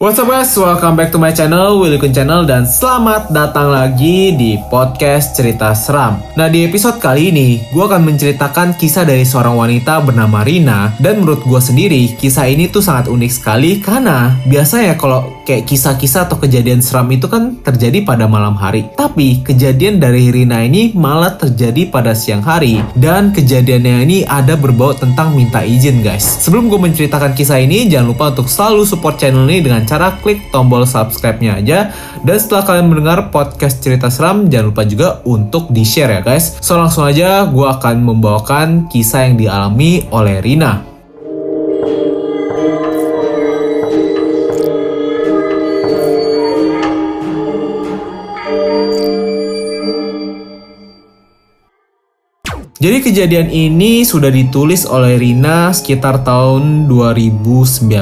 What's up guys, welcome back to my channel, Willy Kun Channel dan selamat datang lagi di podcast cerita seram. Nah di episode kali ini, gue akan menceritakan kisah dari seorang wanita bernama Rina dan menurut gue sendiri, kisah ini tuh sangat unik sekali karena biasanya kalau kayak kisah-kisah atau kejadian seram itu kan terjadi pada malam hari. Tapi kejadian dari Rina ini malah terjadi pada siang hari dan kejadiannya ini ada berbau tentang minta izin guys. Sebelum gue menceritakan kisah ini, jangan lupa untuk selalu support channel ini dengan cara klik tombol subscribe-nya aja. Dan setelah kalian mendengar podcast cerita seram, jangan lupa juga untuk di-share ya guys. So langsung aja gue akan membawakan kisah yang dialami oleh Rina. Jadi kejadian ini sudah ditulis oleh Rina sekitar tahun 2019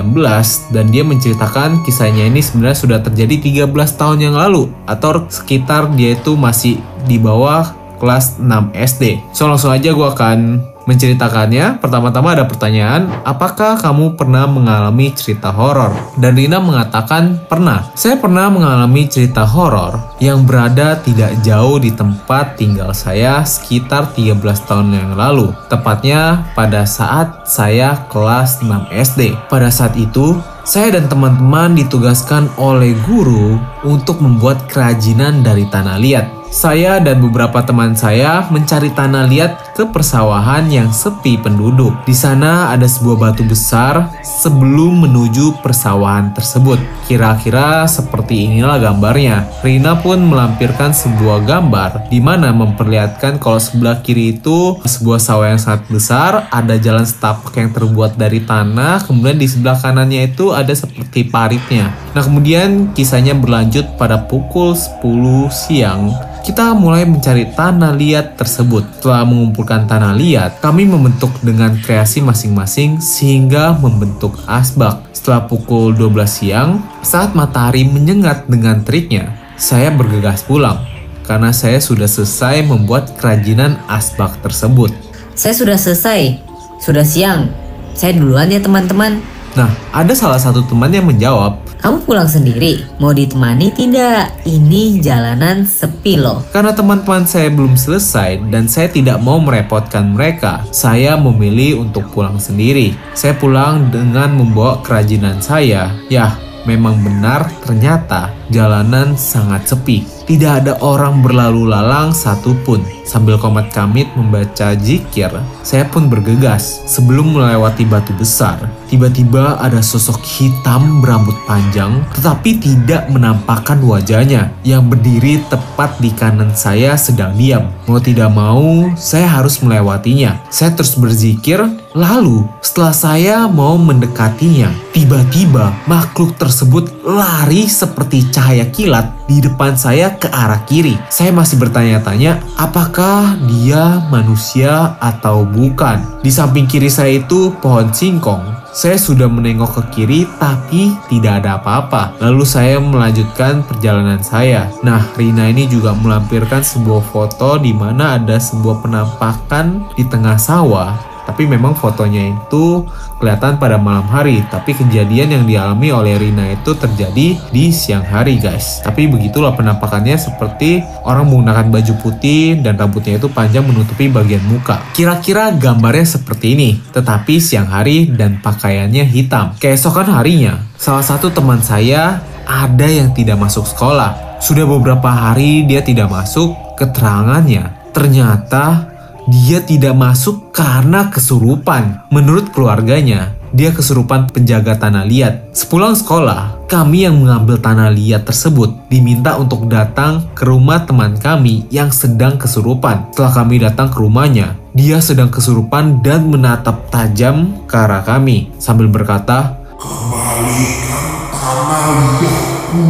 dan dia menceritakan kisahnya ini sebenarnya sudah terjadi 13 tahun yang lalu atau sekitar dia itu masih di bawah kelas 6 SD. So langsung aja gue akan menceritakannya. Pertama-tama ada pertanyaan, apakah kamu pernah mengalami cerita horor? Dan Rina mengatakan pernah. Saya pernah mengalami cerita horor yang berada tidak jauh di tempat tinggal saya sekitar 13 tahun yang lalu. Tepatnya pada saat saya kelas 6 SD. Pada saat itu, saya dan teman-teman ditugaskan oleh guru untuk membuat kerajinan dari tanah liat saya dan beberapa teman saya mencari tanah liat ke persawahan yang sepi penduduk. Di sana ada sebuah batu besar sebelum menuju persawahan tersebut. Kira-kira seperti inilah gambarnya. Rina pun melampirkan sebuah gambar di mana memperlihatkan kalau sebelah kiri itu sebuah sawah yang sangat besar, ada jalan setapak yang terbuat dari tanah, kemudian di sebelah kanannya itu ada seperti paritnya. Nah, kemudian kisahnya berlanjut pada pukul 10 siang kita mulai mencari tanah liat tersebut. Setelah mengumpulkan tanah liat, kami membentuk dengan kreasi masing-masing sehingga membentuk asbak. Setelah pukul 12 siang, saat matahari menyengat dengan triknya, saya bergegas pulang karena saya sudah selesai membuat kerajinan asbak tersebut. Saya sudah selesai. Sudah siang. Saya duluan ya teman-teman. Nah, ada salah satu teman yang menjawab, kamu pulang sendiri? Mau ditemani tidak? Ini jalanan sepi loh. Karena teman-teman saya belum selesai dan saya tidak mau merepotkan mereka, saya memilih untuk pulang sendiri. Saya pulang dengan membawa kerajinan saya. Ya, memang benar ternyata jalanan sangat sepi. Tidak ada orang berlalu lalang satupun. Sambil komat kamit membaca jikir, saya pun bergegas. Sebelum melewati batu besar, tiba-tiba ada sosok hitam berambut panjang tetapi tidak menampakkan wajahnya yang berdiri tepat di kanan saya sedang diam. Mau tidak mau, saya harus melewatinya. Saya terus berzikir, lalu setelah saya mau mendekatinya, tiba-tiba makhluk tersebut lari seperti cahaya kilat di depan saya ke arah kiri. Saya masih bertanya-tanya apakah dia manusia atau bukan. Di samping kiri saya itu pohon singkong. Saya sudah menengok ke kiri tapi tidak ada apa-apa. Lalu saya melanjutkan perjalanan saya. Nah, Rina ini juga melampirkan sebuah foto di mana ada sebuah penampakan di tengah sawah tapi memang fotonya itu kelihatan pada malam hari. Tapi kejadian yang dialami oleh Rina itu terjadi di siang hari guys. Tapi begitulah penampakannya seperti orang menggunakan baju putih dan rambutnya itu panjang menutupi bagian muka. Kira-kira gambarnya seperti ini tetapi siang hari dan pakaiannya hitam. Keesokan harinya salah satu teman saya ada yang tidak masuk sekolah. Sudah beberapa hari dia tidak masuk keterangannya ternyata dia tidak masuk karena kesurupan. Menurut keluarganya, dia kesurupan penjaga tanah liat. Sepulang sekolah, kami yang mengambil tanah liat tersebut diminta untuk datang ke rumah teman kami yang sedang kesurupan. Setelah kami datang ke rumahnya, dia sedang kesurupan dan menatap tajam ke arah kami sambil berkata, Kembalikan tanah liatku.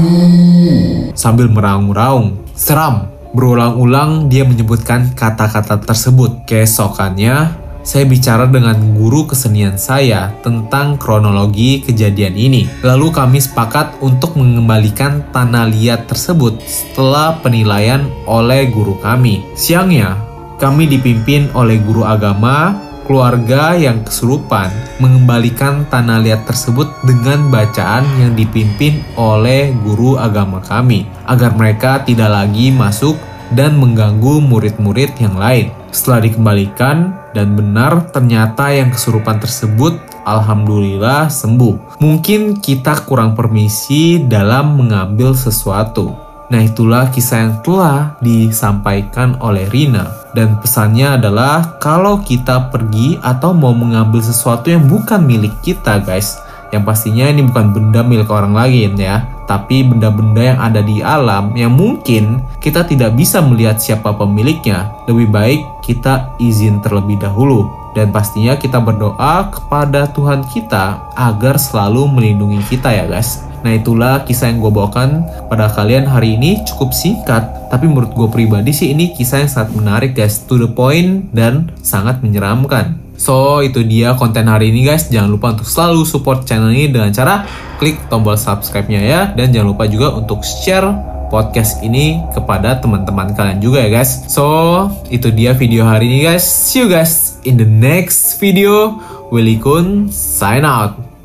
Sambil meraung-raung, seram Berulang-ulang dia menyebutkan kata-kata tersebut. Keesokannya, saya bicara dengan guru kesenian saya tentang kronologi kejadian ini. Lalu kami sepakat untuk mengembalikan tanah liat tersebut setelah penilaian oleh guru kami. Siangnya, kami dipimpin oleh guru agama keluarga yang kesurupan mengembalikan tanah liat tersebut dengan bacaan yang dipimpin oleh guru agama kami agar mereka tidak lagi masuk dan mengganggu murid-murid yang lain. Setelah dikembalikan dan benar ternyata yang kesurupan tersebut alhamdulillah sembuh. Mungkin kita kurang permisi dalam mengambil sesuatu. Nah itulah kisah yang telah disampaikan oleh Rina dan pesannya adalah kalau kita pergi atau mau mengambil sesuatu yang bukan milik kita guys yang pastinya ini bukan benda milik orang lain ya, tapi benda-benda yang ada di alam yang mungkin kita tidak bisa melihat siapa pemiliknya. Lebih baik kita izin terlebih dahulu dan pastinya kita berdoa kepada Tuhan kita agar selalu melindungi kita ya guys. Nah itulah kisah yang gue bawakan pada kalian hari ini cukup singkat Tapi menurut gue pribadi sih ini kisah yang sangat menarik guys To the point dan sangat menyeramkan So, itu dia konten hari ini guys. Jangan lupa untuk selalu support channel ini dengan cara klik tombol subscribe-nya ya. Dan jangan lupa juga untuk share podcast ini kepada teman-teman kalian juga ya guys. So, itu dia video hari ini guys. See you guys in the next video. Willy Kun, sign out.